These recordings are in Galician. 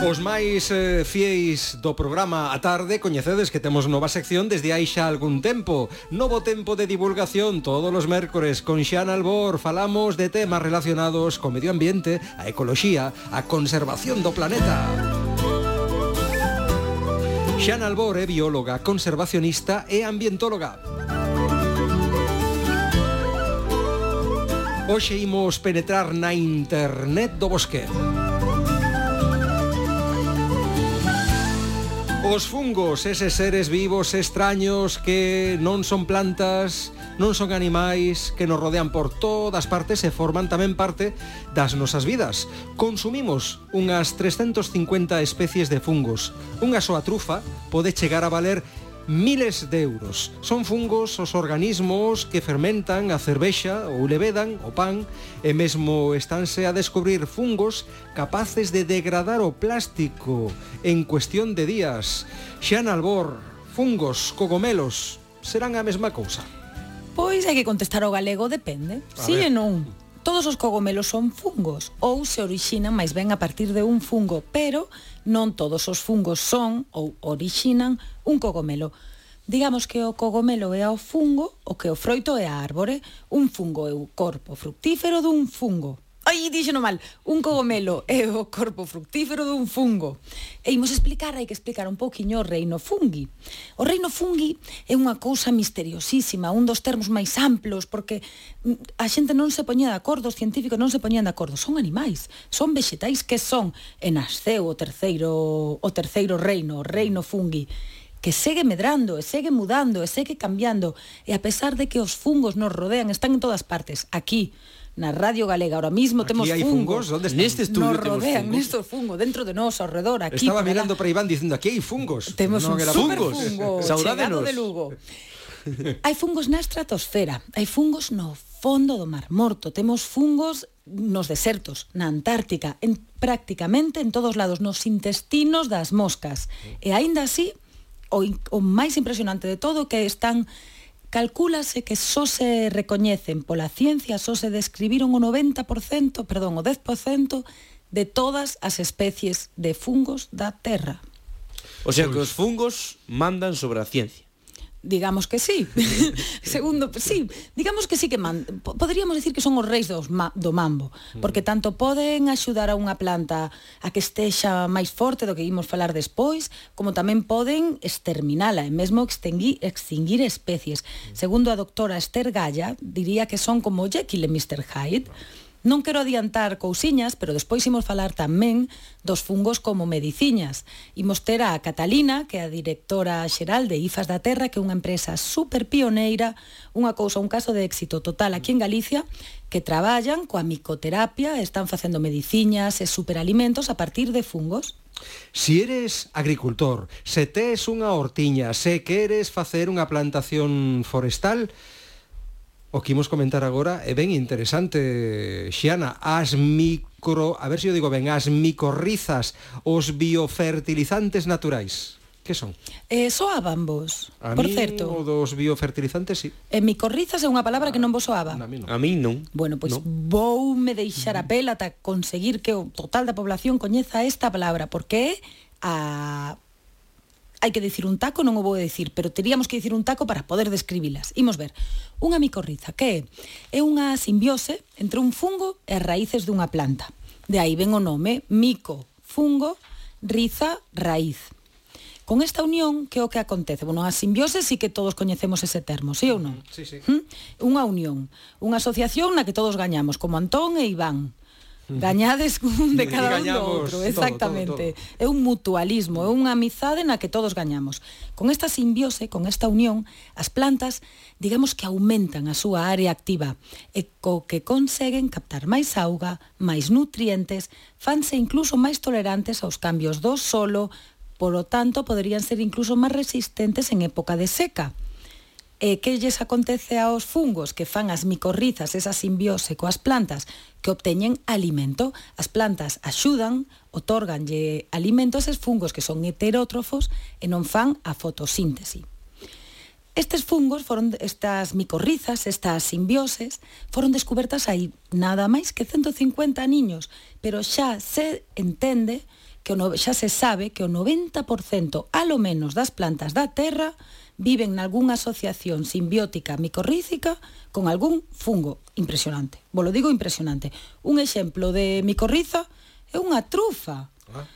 Os máis eh, fieis do programa a tarde coñecedes que temos nova sección desde hai xa algún tempo. Novo tempo de divulgación todos os mércores con Xan Albor falamos de temas relacionados co medio ambiente, a ecoloxía, a conservación do planeta. Xan Albor é bióloga, conservacionista e ambientóloga. Hoxe imos penetrar na internet do bosque. Os fungos, eses seres vivos extraños que non son plantas, non son animais, que nos rodean por todas partes e forman tamén parte das nosas vidas. Consumimos unhas 350 especies de fungos. Unha soa trufa pode chegar a valer miles de euros. Son fungos os organismos que fermentan a cervexa ou levedan o pan e mesmo estánse a descubrir fungos capaces de degradar o plástico en cuestión de días. Xan Albor, fungos, cogomelos, serán a mesma cousa? Pois hai que contestar ao galego, depende. A sí ver. e non. Todos os cogomelos son fungos ou se orixinan máis ben a partir de un fungo, pero non todos os fungos son ou orixinan un cogomelo. Digamos que o cogomelo é o fungo, o que o froito é a árbore, un fungo é o corpo fructífero dun fungo. Ai, díxeno mal. Un cogomelo é o corpo fructífero dun fungo. E imos explicar, hai que explicar un pouquiño o reino fungi. O reino fungi é unha cousa misteriosísima, un dos termos máis amplos, porque mm, a xente non se poñía de acordo, os científicos non se poñían de acordo. Son animais, son vegetais que son. E nasceu o terceiro, o terceiro reino, o reino fungi que segue medrando e segue mudando e segue cambiando e a pesar de que os fungos nos rodean están en todas partes aquí na Radio Galega. Ahora mismo aquí temos hai fungos. onde Neste estudio nos rodean fungos. fungo fungos dentro de nós, ao redor, aquí. Estaba mirando para Iván dicindo aquí hai fungos. Temos non un era super fungos. fungo chegado de Lugo. hai fungos na estratosfera, hai fungos no fondo do Mar Morto, temos fungos nos desertos, na Antártica, en, prácticamente en todos lados, nos intestinos das moscas. E aínda así, o, o máis impresionante de todo que están Calcúlase que só se recoñecen pola ciencia, só se describiron o 90%, perdón, o 10% de todas as especies de fungos da Terra. O sea que pois. os fungos mandan sobre a ciencia. Digamos que sí. Segundo, sí, digamos que sí que man, poderíamos decir que son os reis dos ma, do mambo, porque mm. tanto poden axudar a unha planta a que estexa máis forte do que imos falar despois, como tamén poden exterminala e mesmo extinguir, extinguir especies. Mm. Segundo a doctora Esther Galla, diría que son como Jekyll e Mr. Hyde. Non quero adiantar cousiñas, pero despois imos falar tamén dos fungos como mediciñas. Imos ter a Catalina, que é a directora xeral de IFAS da Terra, que é unha empresa super pioneira, unha cousa, un caso de éxito total aquí en Galicia, que traballan coa micoterapia, están facendo mediciñas e superalimentos a partir de fungos. Si eres agricultor, se tes unha hortiña, se queres facer unha plantación forestal, o que imos comentar agora é ben interesante, Xiana, as micro, a ver se eu digo ben, as micorrizas, os biofertilizantes naturais. Que son? Eh, soaban vos, a por mí, certo. O dos biofertilizantes, sí. E eh, micorrizas é unha palabra que non vos soaba. A mí non. A mí non. Bueno, pois no. voume deixar a pela ata conseguir que o total da población coñeza esta palabra, porque é a hai que decir un taco, non o vou decir, pero teríamos que dicir un taco para poder describilas. Imos ver. Unha micorriza, que é? É unha simbiose entre un fungo e as raíces dunha planta. De aí ven o nome mico, fungo, riza, raíz. Con esta unión, que é o que acontece? Bueno, a simbiose sí que todos coñecemos ese termo, sí ou non? Sí, sí. ¿Mm? Unha unión, unha asociación na que todos gañamos, como Antón e Iván. Gañades un de cada un do outro, exactamente. Todo, todo, todo. É un mutualismo, é unha amizade na que todos gañamos. Con esta simbiose, con esta unión, as plantas, digamos que aumentan a súa área activa e co que conseguen captar máis auga, máis nutrientes, fanse incluso máis tolerantes aos cambios do solo, polo tanto, poderían ser incluso máis resistentes en época de seca. E que lles acontece aos fungos que fan as micorrizas, esa simbiose coas plantas, que obteñen alimento. As plantas axudan, otorganlle alimento a eses fungos que son heterótrofos e non fan a fotosíntese. Estes fungos, foron estas micorrizas, estas simbioses, foron descubertas aí nada máis que 150 niños, pero xa se entende que que o xa se sabe que o 90% alo menos das plantas da terra viven nalgúnha asociación simbiótica micorrícica con algún fungo impresionante. Vos lo digo impresionante. Un exemplo de micorriza é unha trufa. Ah.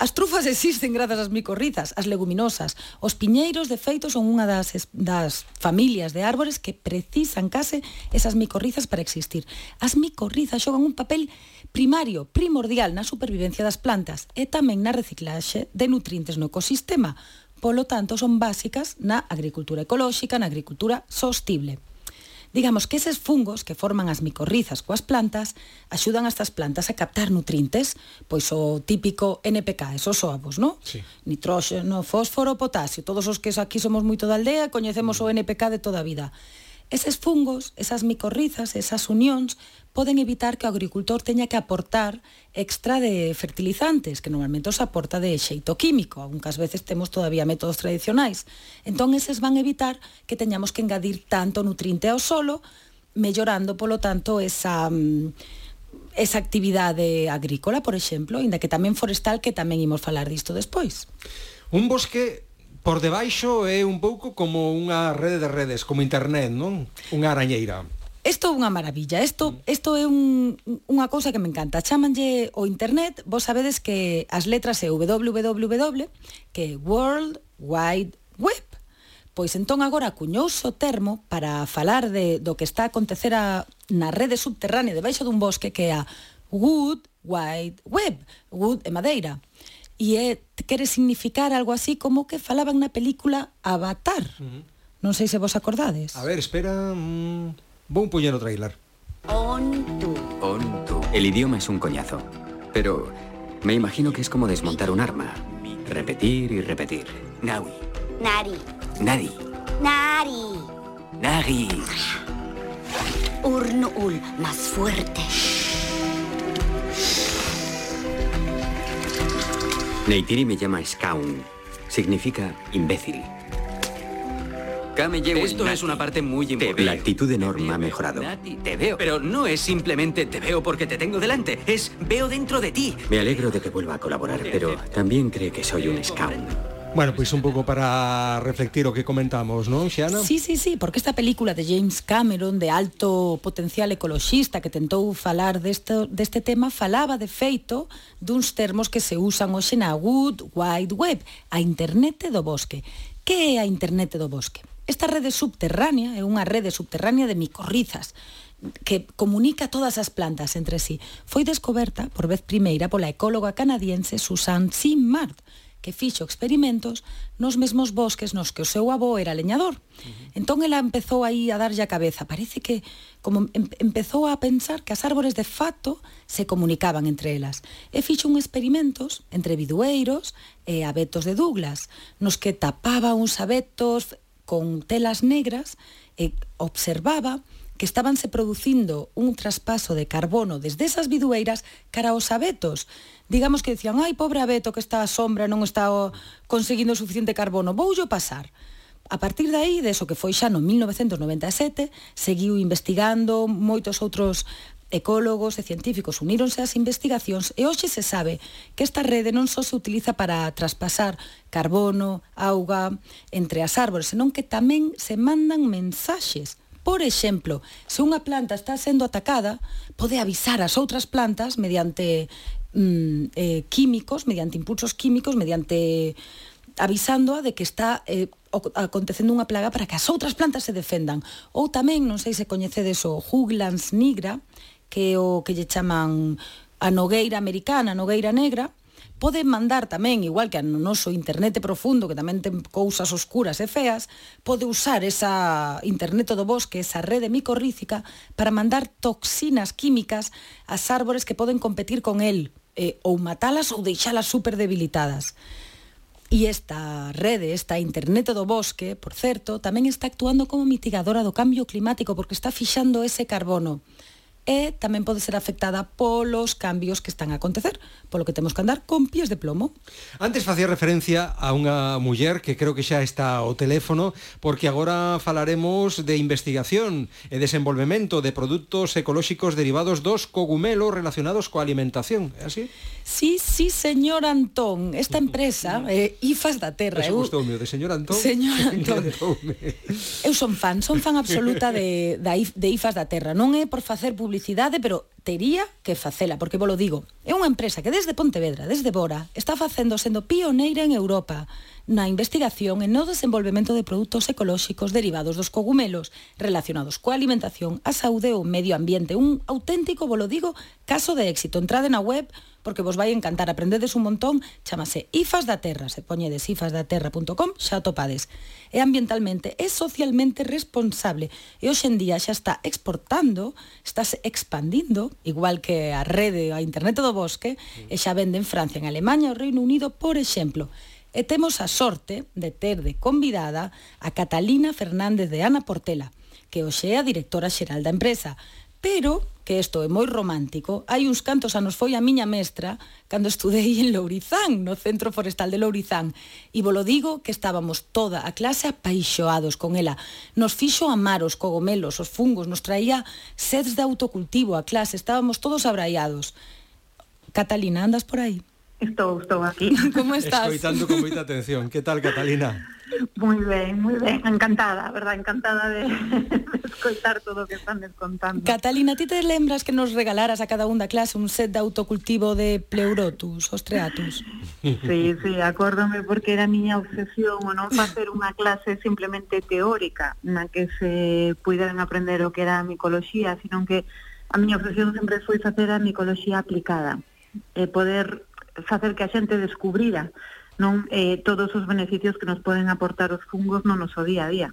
As trufas existen grazas ás micorrizas, as leguminosas. Os piñeiros, de feito, son unha das, das familias de árbores que precisan case esas micorrizas para existir. As micorrizas xogan un papel primario, primordial na supervivencia das plantas e tamén na reciclaxe de nutrientes no ecosistema. Polo tanto, son básicas na agricultura ecolóxica, na agricultura sostible. Digamos que eses fungos que forman as micorrizas coas plantas axudan a estas plantas a captar nutrientes, pois o típico NPK, esos soabos, non? Sí. Nitróxeno, fósforo, potasio, todos os que aquí somos moito da aldea coñecemos o NPK de toda a vida. Eses fungos, esas micorrizas, esas unións poden evitar que o agricultor teña que aportar extra de fertilizantes, que normalmente os aporta de xeito químico, aunque ás veces temos todavía métodos tradicionais. Entón, eses van evitar que teñamos que engadir tanto nutriente ao solo, mellorando, polo tanto, esa mm, esa actividade agrícola, por exemplo, inda que tamén forestal, que tamén imos falar disto despois. Un bosque por debaixo é un pouco como unha rede de redes, como internet, non? Unha arañeira. Isto é unha maravilla, isto, isto mm. é un, unha cousa que me encanta. Chámanlle o internet, vos sabedes que as letras é www, que é World Wide Web. Pois entón agora cuñouse o termo para falar de, do que está a acontecer a, na rede subterránea debaixo dun bosque que é a Wood Wide Web, wood e madeira. E é, quere significar algo así como que falaban na película Avatar. Uh -huh. Non sei se vos acordades. A ver, espera... Mmm, vou poñer o trailer. Ontu. Ontu. El idioma es un coñazo. Pero me imagino que es como desmontar un arma. Repetir y repetir. Nawi. Nari. Nari. Nari. Nari. Urnuul, más fuerte. Neytiri me llama Skaun. Significa imbécil. Esto es una parte muy importante. La actitud de Norma ha mejorado. te veo, pero no es simplemente te veo porque te tengo delante, es veo dentro de ti. Me alegro de que vuelva a colaborar, pero también cree que soy un Skaun. Bueno, pois un pouco para reflectir o que comentamos, non, Xiana? Sí, sí, sí, porque esta película de James Cameron de alto potencial ecoloxista que tentou falar deste, deste tema falaba de feito duns termos que se usan hoxe na Wood Wide Web, a internet do bosque. Que é a internet do bosque? Esta rede subterránea é unha rede subterránea de micorrizas que comunica todas as plantas entre sí. Foi descoberta por vez primeira pola ecóloga canadiense Susan Simard, que fixo experimentos nos mesmos bosques nos que o seu avó era leñador. Uh -huh. Entón ela empezou aí a darlle a cabeza. Parece que como em, empezou a pensar que as árbores de facto se comunicaban entre elas. E fixo un experimentos entre bidueiros e abetos de Douglas, nos que tapaba uns abetos con telas negras e observaba que estabanse producindo un traspaso de carbono desde esas bidueiras cara aos abetos. Digamos que decían, ai, pobre abeto que está a sombra, non está conseguindo suficiente carbono, yo pasar. A partir de aí, deso que foi xa no 1997, seguiu investigando, moitos outros ecólogos e científicos uníronse ás investigacións e hoxe se sabe que esta rede non só se utiliza para traspasar carbono, auga entre as árbores, senón que tamén se mandan mensaxes Por exemplo, se unha planta está sendo atacada, pode avisar as outras plantas mediante mm, eh, químicos, mediante impulsos químicos, mediante avisándoa de que está eh, acontecendo unha plaga para que as outras plantas se defendan. Ou tamén, non sei se coñecedes o Juglans nigra, que é o que lle chaman a nogueira americana, a nogueira negra, pode mandar tamén, igual que no noso internet profundo, que tamén ten cousas oscuras e feas, pode usar esa internet do bosque, esa rede micorrícica, para mandar toxinas químicas ás árbores que poden competir con el, eh, ou matalas ou deixalas super debilitadas. E esta rede, esta internet do bosque, por certo, tamén está actuando como mitigadora do cambio climático porque está fixando ese carbono e tamén pode ser afectada polos cambios que están a acontecer, polo que temos que andar con pies de plomo. Antes facía referencia a unha muller que creo que xa está ao teléfono, porque agora falaremos de investigación e desenvolvemento de produtos ecolóxicos derivados dos cogumelos relacionados coa alimentación, é así? Sí, sí, señor Antón, esta empresa, eh, IFAS da Terra. Eso gustoume, de señor Antón. Señor Antón. Eu son fan, son fan absoluta de, de IFAS da Terra. Non é por facer publicidade publicidade, pero tería que facela, porque vos lo digo, é unha empresa que desde Pontevedra, desde Bora, está facendo sendo pioneira en Europa na investigación e no desenvolvemento de produtos ecolóxicos derivados dos cogumelos relacionados coa alimentación, a saúde ou medio ambiente. Un auténtico, volo digo, caso de éxito. Entrade na web porque vos vai encantar, aprendedes un montón, chamase Ifas da Terra, se poñedes ifasdaterra.com, xa topades. É ambientalmente e socialmente responsable e hoxe en día xa está exportando, estás expandindo, igual que a rede, a internet do bosque, e xa vende en Francia, en Alemanha, o Reino Unido, por exemplo. E temos a sorte de ter de convidada a Catalina Fernández de Ana Portela, que hoxe é a directora xeral da empresa, pero que isto é moi romántico, hai uns cantos anos foi a miña mestra cando estudei en Lourizán, no Centro Forestal de Lourizán, e volo digo que estábamos toda a clase apaixoados con ela. Nos fixo amar os cogomelos, os fungos, nos traía sets de autocultivo a clase, estábamos todos abraiados. Catalina, andas por aí? Estou, estou aquí. Como estás? Escoitando con moita atención. Que tal, Catalina? Moi ben, moi ben. Encantada, verdad? Encantada de, de escoitar todo o que están contando. Catalina, ti te lembras que nos regalaras a cada un da clase un set de autocultivo de pleurotus, ostreatus? Sí, sí, acórdome porque era a miña obsesión o non facer unha clase simplemente teórica na que se puderan aprender o que era a micoloxía, sino que a miña obsesión sempre foi facer a micoloxía aplicada e poder facer que a xente descubrira non eh, todos os beneficios que nos poden aportar os fungos no noso día a día.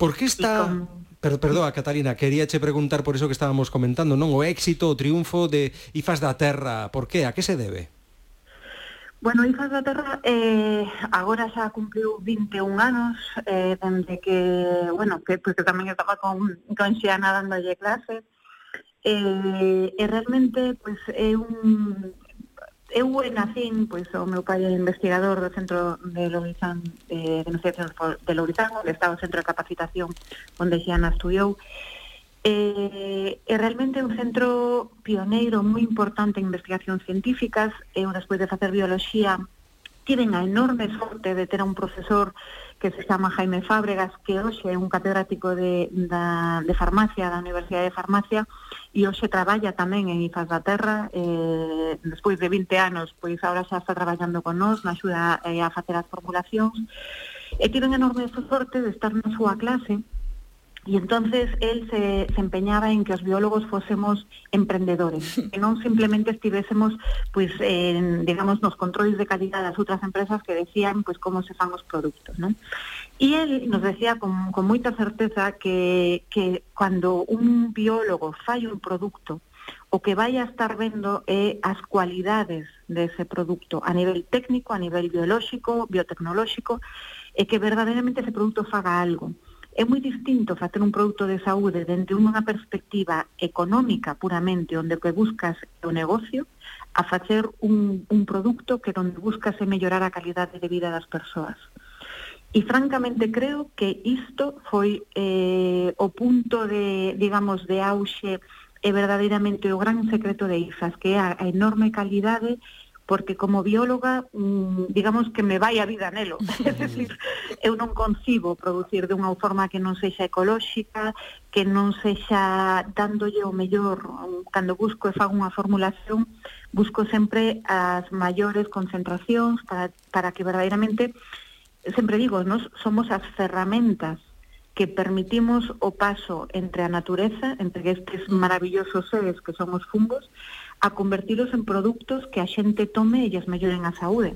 Por que está... Con... Pero, perdoa, Catalina, quería che preguntar por iso que estábamos comentando, non? O éxito, o triunfo de IFAS da Terra, por que? A que se debe? Bueno, IFAS da Terra eh, agora xa cumpliu 21 anos eh, dende que, bueno, que, pues, que tamén estaba con, con Xiana dándolle clases eh, e realmente pues, é un, eu nacín, pois o meu pai é investigador do Centro de Lourizán, de, de Investigación de Lourizán, onde estaba o Centro de Capacitación, onde Xiana estudiou, Eh, é realmente un centro pioneiro moi importante en investigacións científicas. Eu, despois de facer bioloxía, tiven a enorme sorte de ter a un profesor que se chama Jaime Fábregas, que hoxe é un catedrático de, da, de farmacia da Universidade de Farmacia e hoxe traballa tamén en Ifas da Terra, eh, despois de 20 anos, pois agora xa está traballando con nós, na axuda eh, a facer as formulacións, e tiven enorme sorte de estar na súa clase, Y entonces él se, se empeñaba en que os biólogos fósemos emprendedores, que non simplemente estivésemos, pues, en, digamos, nos controles de calidad das outras empresas que decían, pues, como se fan os produtos, ¿no? Y él nos decía con, con moita certeza que, que cuando un biólogo fai un produto, o que vai a estar vendo é eh, as cualidades dese produto a nivel técnico, a nivel biolóxico, biotecnolóxico, e que verdadeiramente ese produto faga algo. É moi distinto facer un produto de saúde dende unha perspectiva económica puramente, onde que buscas o negocio, a facer un, un produto que onde buscas é mellorar a calidade de vida das persoas. E francamente creo que isto foi eh, o punto de, digamos, de auxe e verdadeiramente o gran secreto de IFAS, que é a, a enorme calidade porque como bióloga, mm, digamos que me vai a vida nelo. es decir, eu non concibo producir de unha forma que non sexa ecolóxica, que non sexa dándolle o mellor, cando busco e fago unha formulación, busco sempre as maiores concentracións para, para que verdadeiramente, sempre digo, nos somos as ferramentas que permitimos o paso entre a natureza, entre estes maravillosos seres que son os fungos, a convertilos en produtos que a xente tome e lles melloren a saúde.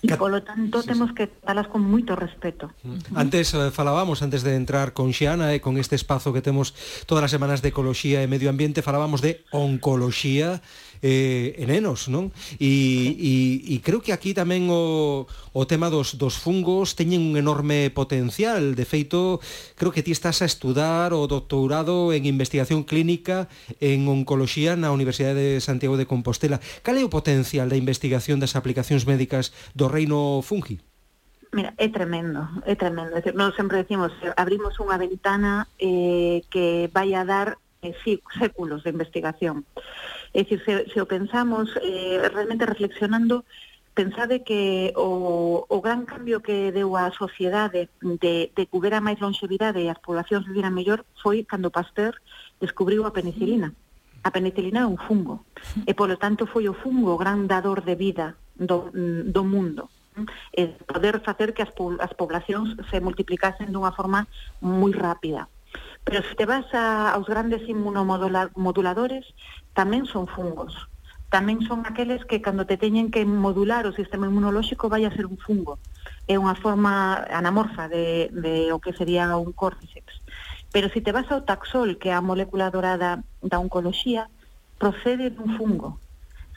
E, polo tanto, sí, temos que talas con moito respeto. Mm. Antes eh, falábamos, antes de entrar con Xiana e eh, con este espazo que temos todas as semanas de Ecoloxía e Medio Ambiente, falábamos de Oncoloxía, eh, e nenos, non? E, e, e creo que aquí tamén o, o tema dos, dos fungos teñen un enorme potencial. De feito, creo que ti estás a estudar o doutorado en investigación clínica en oncoloxía na Universidade de Santiago de Compostela. Cal é o potencial da investigación das aplicacións médicas do reino fungi? Mira, é tremendo, é tremendo. É decir, nós sempre decimos, abrimos unha ventana eh, que vai a dar eh, sí, séculos de investigación. É dicir, se, se o pensamos eh, realmente reflexionando, pensade que o, o gran cambio que deu á sociedade de, de que hubera máis longevidade e as poblacións viviran mellor foi cando Pasteur descubriu a penicilina. Mm. A penicilina é un fungo, e polo tanto foi o fungo o gran dador de vida do, mm, do mundo e poder facer que as, as poblacións se multiplicasen dunha forma moi rápida. Pero se te vas a, aos grandes inmunomoduladores, tamén son fungos. Tamén son aqueles que cando te teñen que modular o sistema inmunolóxico vai a ser un fungo. É unha forma anamorfa de, de o que sería un córticeps. Pero se te vas ao taxol, que é a molécula dorada da oncoloxía, procede dun fungo.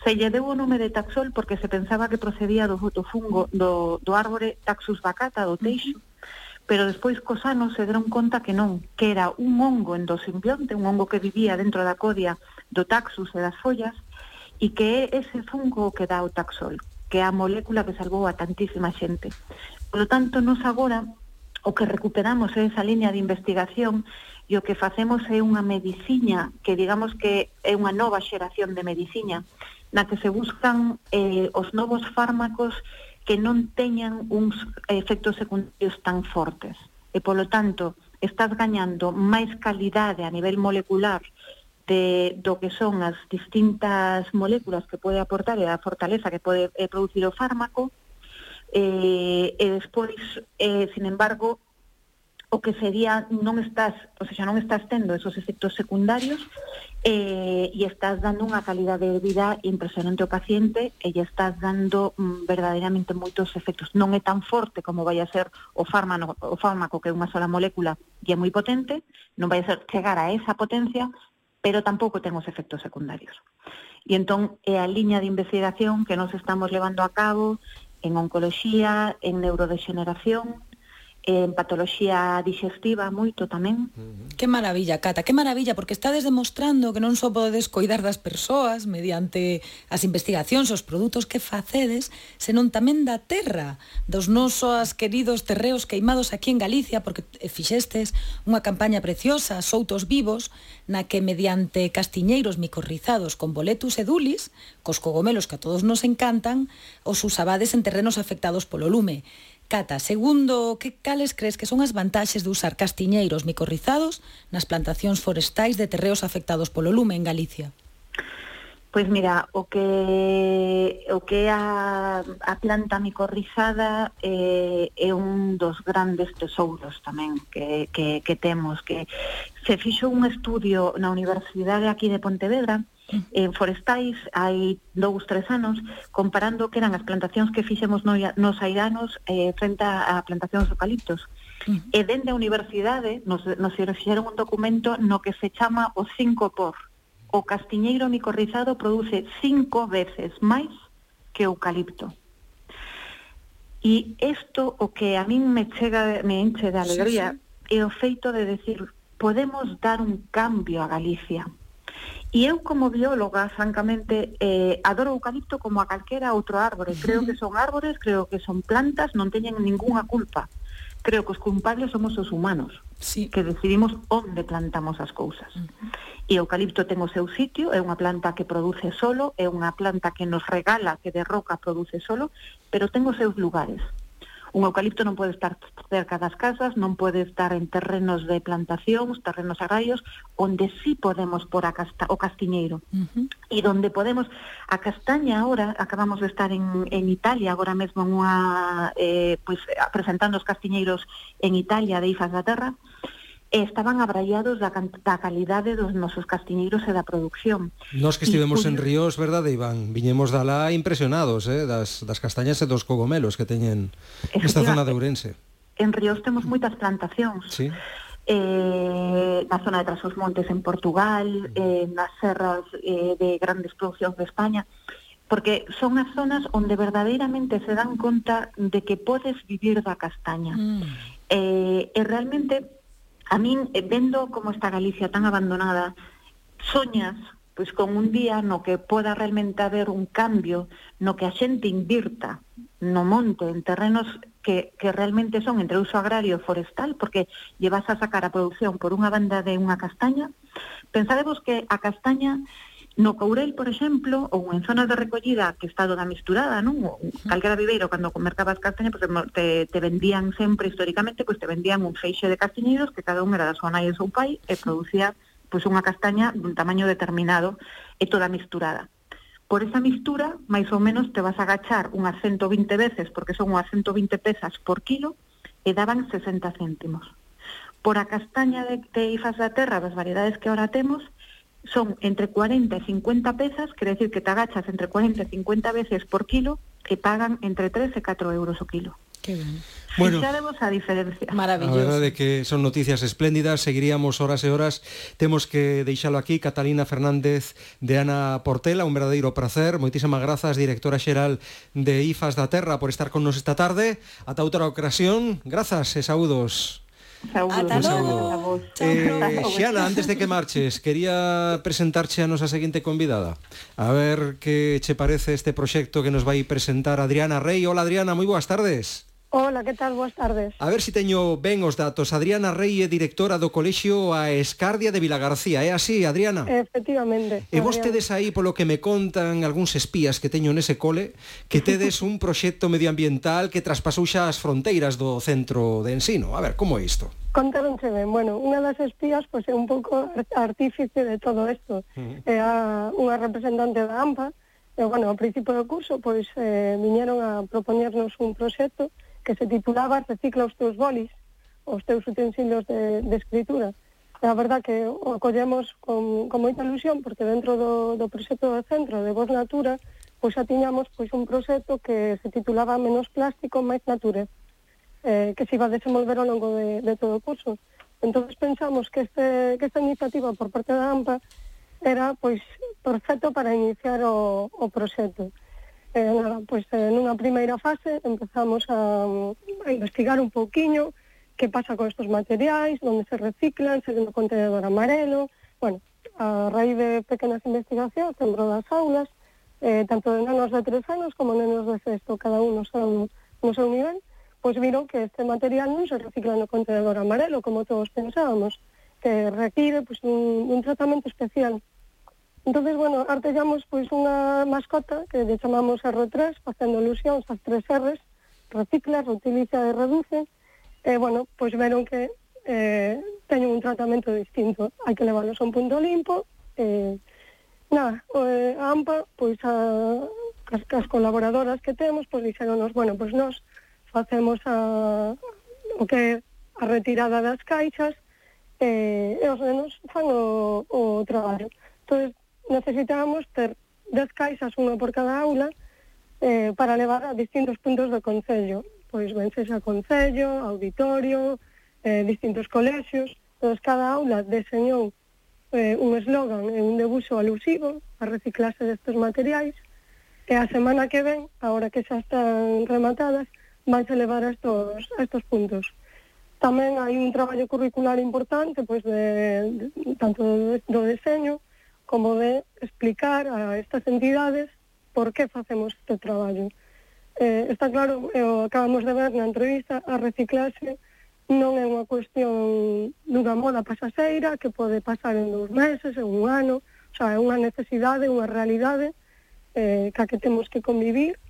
Se lle deu o nome de taxol porque se pensaba que procedía do, do fungo do, do árbore Taxus vacata, do teixo, uh -huh pero despois cos anos se deron conta que non, que era un hongo endosimbionte, un hongo que vivía dentro da codia do taxus e das follas, e que é ese fungo que dá o taxol, que é a molécula que salvou a tantísima xente. Por lo tanto, nos agora o que recuperamos é esa línea de investigación e o que facemos é unha mediciña que digamos que é unha nova xeración de mediciña na que se buscan eh, os novos fármacos que non teñan uns efectos secundarios tan fortes. E, polo tanto, estás gañando máis calidade a nivel molecular de, do que son as distintas moléculas que pode aportar e a fortaleza que pode eh, producir o fármaco, eh, e despois, eh, sin embargo, o que sería non estás, ou sea, non estás tendo esos efectos secundarios eh, e estás dando unha calidade de vida impresionante ao paciente e lle estás dando mm, verdadeiramente moitos efectos. Non é tan forte como vai a ser o fármaco, o fármaco que é unha sola molécula e é moi potente, non vai a ser chegar a esa potencia, pero tampouco ten os efectos secundarios. E entón é a liña de investigación que nos estamos levando a cabo en oncoloxía, en neurodegeneración, en patoloxía digestiva moito tamén. Que maravilla, Cata, que maravilla, porque estades demostrando que non só podedes cuidar das persoas mediante as investigacións, os produtos que facedes, senón tamén da terra, dos nosos queridos terreos queimados aquí en Galicia, porque fixestes unha campaña preciosa, Soutos Vivos, na que mediante castiñeiros micorrizados con boletus e dulis, cos cogomelos que a todos nos encantan, os usabades en terrenos afectados polo lume. Cata, segundo, que cales crees que son as vantaxes de usar castiñeiros micorrizados nas plantacións forestais de terreos afectados polo lume en Galicia? Pois mira, o que o que a, a planta micorrizada eh, é un dos grandes tesouros tamén que, que, que temos que se fixo un estudio na Universidade aquí de Pontevedra En forestais hai dous, tres anos, comparando que eran as plantacións que fixemos nos airanos eh, frente a plantacións de eucaliptos. Uh -huh. E dende a universidade nos, nos fixeron un documento no que se chama o 5 por. O castiñeiro micorrizado produce cinco veces máis que o eucalipto. E isto o que a min me chega me enche de alegría sí, sí. é o feito de decir podemos dar un cambio a Galicia. Uh E eu como bióloga, francamente, eh, adoro o eucalipto como a calquera outro árbore. Creo que son árbores, creo que son plantas, non teñen ningunha culpa. Creo que os culpables somos os humanos, sí. que decidimos onde plantamos as cousas. Uh -huh. E o eucalipto ten o seu sitio, é unha planta que produce solo, é unha planta que nos regala, que de roca produce solo, pero ten os seus lugares. Un eucalipto non pode estar cerca das casas, non pode estar en terrenos de plantacións, terrenos agrarios, onde sí podemos por a casta, o castiñeiro. Uh -huh. E donde podemos... A castaña ahora, acabamos de estar en, en Italia, agora mesmo unha, eh, pois, presentando os castiñeiros en Italia de Ifas da Terra, estaban abraiados da, da calidade dos nosos castiñeiros e da produción. Nos que estivemos en Ríos, verdade, Iván? Viñemos da lá impresionados eh, das, das castañas e dos cogomelos que teñen nesta zona de Ourense. En Ríos temos moitas plantacións. Sí. Eh, na zona de Trasos Montes en Portugal, mm. eh, nas serras eh, de grandes producións de España, porque son as zonas onde verdadeiramente se dan conta de que podes vivir da castaña. Mm. Eh, e realmente a min, eh, vendo como está Galicia tan abandonada, soñas pois con un día no que poda realmente haber un cambio, no que a xente invirta no monte, en terrenos que, que realmente son entre uso agrario e forestal, porque llevas a sacar a producción por unha banda de unha castaña. Pensadevos que a castaña No Courel, por exemplo, ou en zonas de recollida que está toda misturada, non? O, calquera viveiro, cando mercabas castaña, pues, te, te vendían sempre, históricamente, pues, te vendían un feixe de castiñeiros que cada un era da súa nai e seu pai e producía pues, unha castaña dun tamaño determinado e toda misturada. Por esa mistura, máis ou menos, te vas a agachar unhas 120 veces, porque son unhas 120 pesas por kilo, e daban 60 céntimos. Por a castaña de, de Ifas da Terra, das variedades que ahora temos, son entre 40 e 50 pezas, quere decir que te agachas entre 40 e 50 veces por kilo, que pagan entre 3 e 4 euros o kilo. Que ben. Bueno, Fixaremos a diferencia. Maravilloso. A verdade que son noticias espléndidas, seguiríamos horas e horas. Temos que deixalo aquí, Catalina Fernández de Ana Portela, un verdadeiro placer. Moitísimas grazas, directora xeral de IFAS da Terra, por estar con nos esta tarde. Ata outra ocasión, grazas e saúdos. Ata logo. Eh, Xiana, antes de que marches, quería presentarche a nosa seguinte convidada. A ver que che parece este proxecto que nos vai presentar Adriana Rey. Hola Adriana, moi boas tardes. Ola, que tal? Boas tardes. A ver se si teño ben os datos. Adriana Rey é directora do Colexio a Escardia de Vilagarcía. É así, Adriana? Efectivamente. E vos vostedes aí, polo que me contan algúns espías que teño nese cole, que tedes un proxecto medioambiental que traspasou xa as fronteiras do centro de ensino. A ver, como é isto? Contaronche ben, bueno, unha das espías pois, é un pouco artífice de todo isto. Uh -huh. É a, unha representante da AMPA, e, bueno, ao principio do curso, pois, eh, viñeron a propoñernos un proxecto que se titulaba Recicla os teus bolis, os teus utensilios de, de escritura. E a verdad que o acollemos con, con moita ilusión, porque dentro do, do proxecto do Centro de Voz Natura, pois xa tiñamos pois, un proxecto que se titulaba Menos plástico, máis nature, eh, que se iba a desenvolver ao longo de, de todo o curso. Entón pensamos que, este, que esta iniciativa por parte da AMPA era pois perfecto para iniciar o, o proxecto. Eh, nada, pois eh, nunha primeira fase empezamos a, a investigar un pouquiño que pasa con estes materiais, onde se reciclan, se ven no contenedor amarelo, bueno, a raíz de pequenas investigacións dentro das aulas, eh, tanto de nenos de tres anos como nenos de sexto, cada un no seu, no seu nivel, pois viron que este material non se recicla no contenedor amarelo, como todos pensábamos, que require pois, un, un tratamento especial Entonces, bueno, artellamos pois unha mascota que lle chamamos R3, facendo ilusións as tres R's, recicla, reutiliza e reduce, e, bueno, pois veron que eh, teñen un tratamento distinto. Hai que levarlos a un punto limpo, eh, nada, o, eh, a AMPA, pois a, as, as colaboradoras que temos, pois dixeronos, bueno, pois nós facemos a, o que a retirada das caixas, eh, e os nenos fan o, o traballo. Entón, necesitábamos ter 10 caixas, unha por cada aula, eh, para levar a distintos puntos do Concello. Pois ben sexa Concello, Auditorio, eh, distintos colexios. Entón, cada aula deseñou eh, un eslogan e un debuxo alusivo a reciclarse destes materiais. E a semana que ven, agora que xa están rematadas, vanse levar a estos, a estos puntos. Tamén hai un traballo curricular importante, pois de, de tanto do, do deseño, como de explicar a estas entidades por que facemos este traballo. Eh, está claro, eh, acabamos de ver na entrevista, a reciclase non é unha cuestión dunha moda pasaseira que pode pasar en dous meses, en un ano, o sea, é unha necesidade, unha realidade eh, ca que temos que convivir.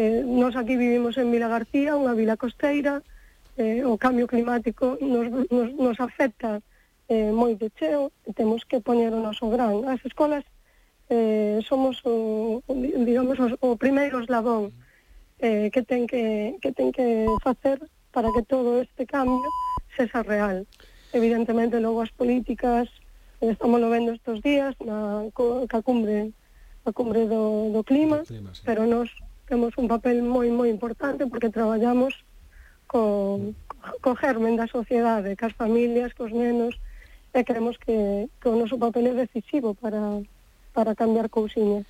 Eh, nos aquí vivimos en Vila García, unha vila costeira, eh, o cambio climático nos, nos, nos afecta eh, moi de cheo, temos que poñer o noso gran. As escolas eh, somos, o, digamos, os, o primeiro eslabón eh, que, ten que, que ten que facer para que todo este cambio sexa real. Evidentemente, logo as políticas, eh, estamos lo vendo estes días, na ca cumbre, a cumbre do, do clima, do clima sí. pero nos temos un papel moi moi importante porque traballamos co, co germen da sociedade, cas familias, cos nenos, e creemos que, que o noso papel é decisivo para, para cambiar cousiñas.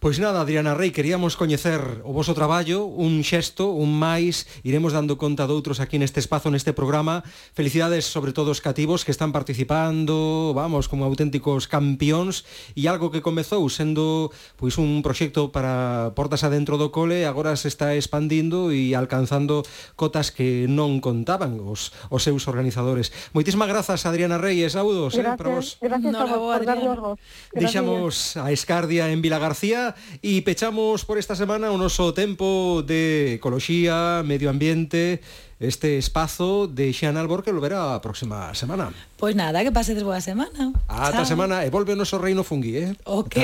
Pois nada, Adriana Rey, queríamos coñecer o voso traballo, un xesto, un máis, iremos dando conta de outros aquí neste espazo, neste programa. Felicidades sobre todo os cativos que están participando, vamos, como auténticos campións, e algo que comezou sendo pois un proxecto para portas adentro do cole, agora se está expandindo e alcanzando cotas que non contaban os, os seus organizadores. Moitísimas grazas, Adriana Rey, e saúdos gracias, eh, para vos. Gracias no, a vos, por darnos. Deixamos a Escardia en Vila García, E pechamos por esta semana o noso tempo de ecoloxía, medio ambiente, este espazo de Xan Albor que verá a próxima semana. Pois pues nada, que pasedes boa semana. Ata semana e volve o noso reino fungui, eh? Ok.